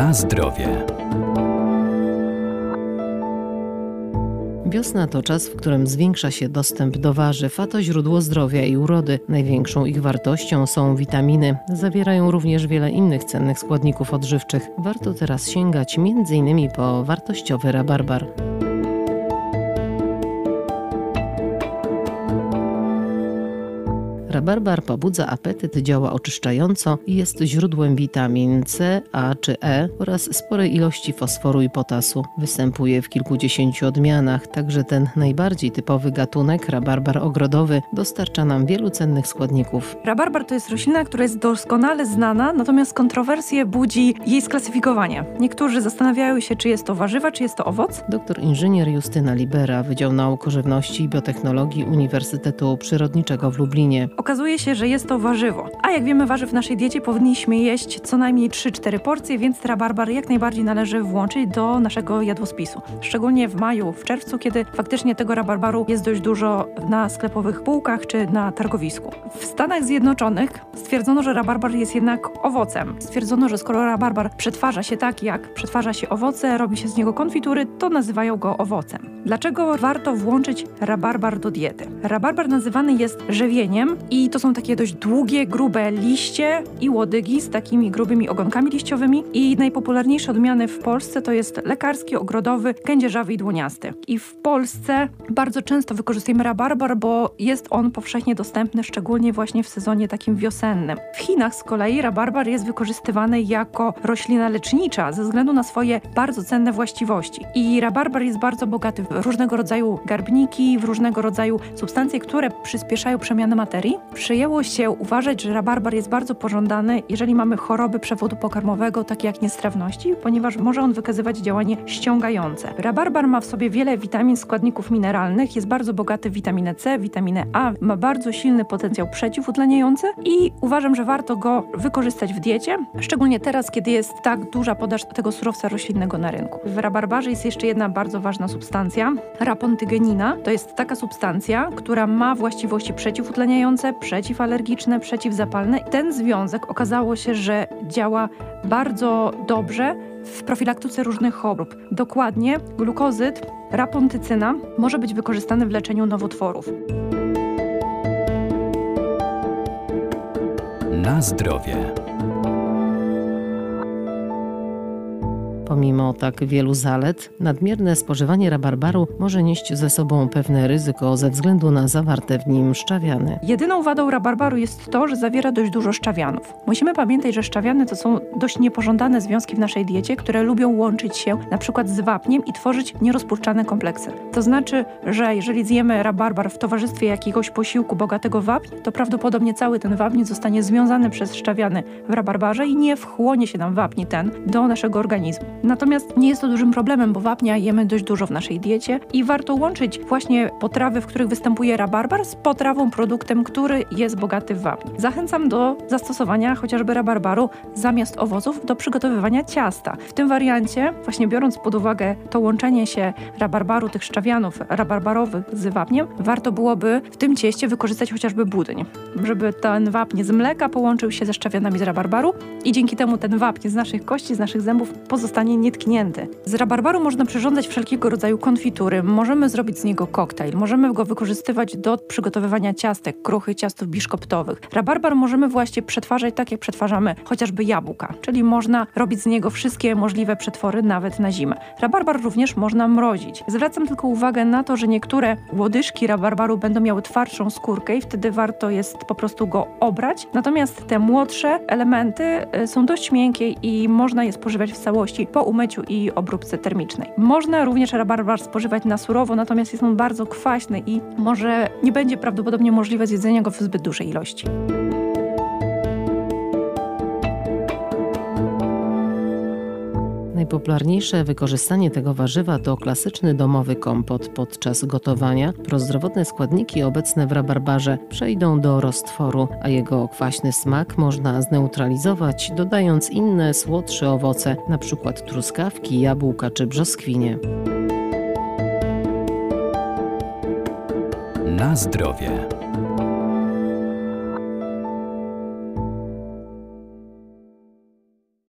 Na zdrowie. Wiosna to czas, w którym zwiększa się dostęp do warzyw, a to źródło zdrowia i urody. Największą ich wartością są witaminy. Zawierają również wiele innych cennych składników odżywczych. Warto teraz sięgać m.in. po wartościowy rabarbar. Rabarbar pobudza apetyt, działa oczyszczająco i jest źródłem witamin C, A czy E oraz sporej ilości fosforu i potasu. Występuje w kilkudziesięciu odmianach, także ten najbardziej typowy gatunek, rabarbar ogrodowy, dostarcza nam wielu cennych składników. Rabarbar to jest roślina, która jest doskonale znana, natomiast kontrowersje budzi jej sklasyfikowanie. Niektórzy zastanawiają się, czy jest to warzywa, czy jest to owoc. Doktor inżynier Justyna Libera, Wydział Nauk Żywności i Biotechnologii Uniwersytetu Przyrodniczego w Lublinie. Okazuje się, że jest to warzywo. A jak wiemy, warzyw w naszej diecie powinniśmy jeść co najmniej 3-4 porcje, więc rabarbar jak najbardziej należy włączyć do naszego jadłospisu. Szczególnie w maju, w czerwcu, kiedy faktycznie tego rabarbaru jest dość dużo na sklepowych półkach czy na targowisku. W Stanach Zjednoczonych stwierdzono, że rabarbar jest jednak owocem. Stwierdzono, że skoro rabarbar przetwarza się tak, jak przetwarza się owoce, robi się z niego konfitury, to nazywają go owocem. Dlaczego warto włączyć rabarbar do diety? Rabarbar nazywany jest żywieniem i to są takie dość długie, grube liście i łodygi z takimi grubymi ogonkami liściowymi i najpopularniejsze odmiany w Polsce to jest lekarski, ogrodowy, kędzierzawy i dłoniasty. I w Polsce bardzo często wykorzystujemy rabarbar, bo jest on powszechnie dostępny, szczególnie właśnie w sezonie takim wiosennym. W Chinach z kolei rabarbar jest wykorzystywany jako roślina lecznicza ze względu na swoje bardzo cenne właściwości. I rabarbar jest bardzo bogaty w różnego rodzaju garbniki, w różnego rodzaju substancje, które przyspieszają przemianę materii. Przyjęło się uważać, że rabarbar jest bardzo pożądany, jeżeli mamy choroby przewodu pokarmowego, takie jak niestrawności, ponieważ może on wykazywać działanie ściągające. Rabarbar ma w sobie wiele witamin, składników mineralnych, jest bardzo bogaty w witaminę C, witaminę A, ma bardzo silny potencjał przeciwutleniający i uważam, że warto go wykorzystać w diecie, szczególnie teraz, kiedy jest tak duża podaż tego surowca roślinnego na rynku. W rabarbarze jest jeszcze jedna bardzo ważna substancja, rapontygenina. To jest taka substancja, która ma właściwości przeciwutleniające, przeciwalergiczne, przeciwzapalne. Ten związek okazało się, że działa bardzo dobrze w profilaktyce różnych chorób. Dokładnie glukozyt, rapontycyna może być wykorzystany w leczeniu nowotworów. Na zdrowie. Pomimo tak wielu zalet, nadmierne spożywanie rabarbaru może nieść ze sobą pewne ryzyko ze względu na zawarte w nim szczawiany. Jedyną wadą rabarbaru jest to, że zawiera dość dużo szczawianów. Musimy pamiętać, że szczawiany to są dość niepożądane związki w naszej diecie, które lubią łączyć się na przykład z wapniem i tworzyć nierozpuszczalne kompleksy. To znaczy, że jeżeli zjemy rabarbar w towarzystwie jakiegoś posiłku bogatego wapń, to prawdopodobnie cały ten wapń zostanie związany przez szczawiany w rabarbarze i nie wchłonie się nam wapni ten do naszego organizmu. Natomiast nie jest to dużym problemem, bo wapnia jemy dość dużo w naszej diecie i warto łączyć właśnie potrawy, w których występuje rabarbar z potrawą, produktem, który jest bogaty w wapń. Zachęcam do zastosowania chociażby rabarbaru zamiast owoców do przygotowywania ciasta. W tym wariancie, właśnie biorąc pod uwagę to łączenie się rabarbaru, tych szczawianów rabarbarowych z wapniem, warto byłoby w tym cieście wykorzystać chociażby budyń, żeby ten wapń z mleka połączył się ze szczawianami z rabarbaru i dzięki temu ten wapń z naszych kości, z naszych zębów pozostanie nietknięty. Z rabarbaru można przyrządzać wszelkiego rodzaju konfitury, możemy zrobić z niego koktajl, możemy go wykorzystywać do przygotowywania ciastek, kruchy, ciastów biszkoptowych. Rabarbar możemy właśnie przetwarzać tak, jak przetwarzamy chociażby jabłka, czyli można robić z niego wszystkie możliwe przetwory, nawet na zimę. Rabarbar również można mrozić. Zwracam tylko uwagę na to, że niektóre łodyżki rabarbaru będą miały twardszą skórkę i wtedy warto jest po prostu go obrać. Natomiast te młodsze elementy y, są dość miękkie i można je spożywać w całości po umyciu i obróbce termicznej. Można również rabarbar spożywać na surowo, natomiast jest on bardzo kwaśny i może nie będzie prawdopodobnie możliwe zjedzenie go w zbyt dużej ilości. Najpopularniejsze wykorzystanie tego warzywa to klasyczny domowy kompot podczas gotowania. Prozdrowotne składniki obecne w rabarbarze przejdą do roztworu, a jego kwaśny smak można zneutralizować dodając inne słodsze owoce, np. truskawki, jabłka czy brzoskwinie. Na zdrowie.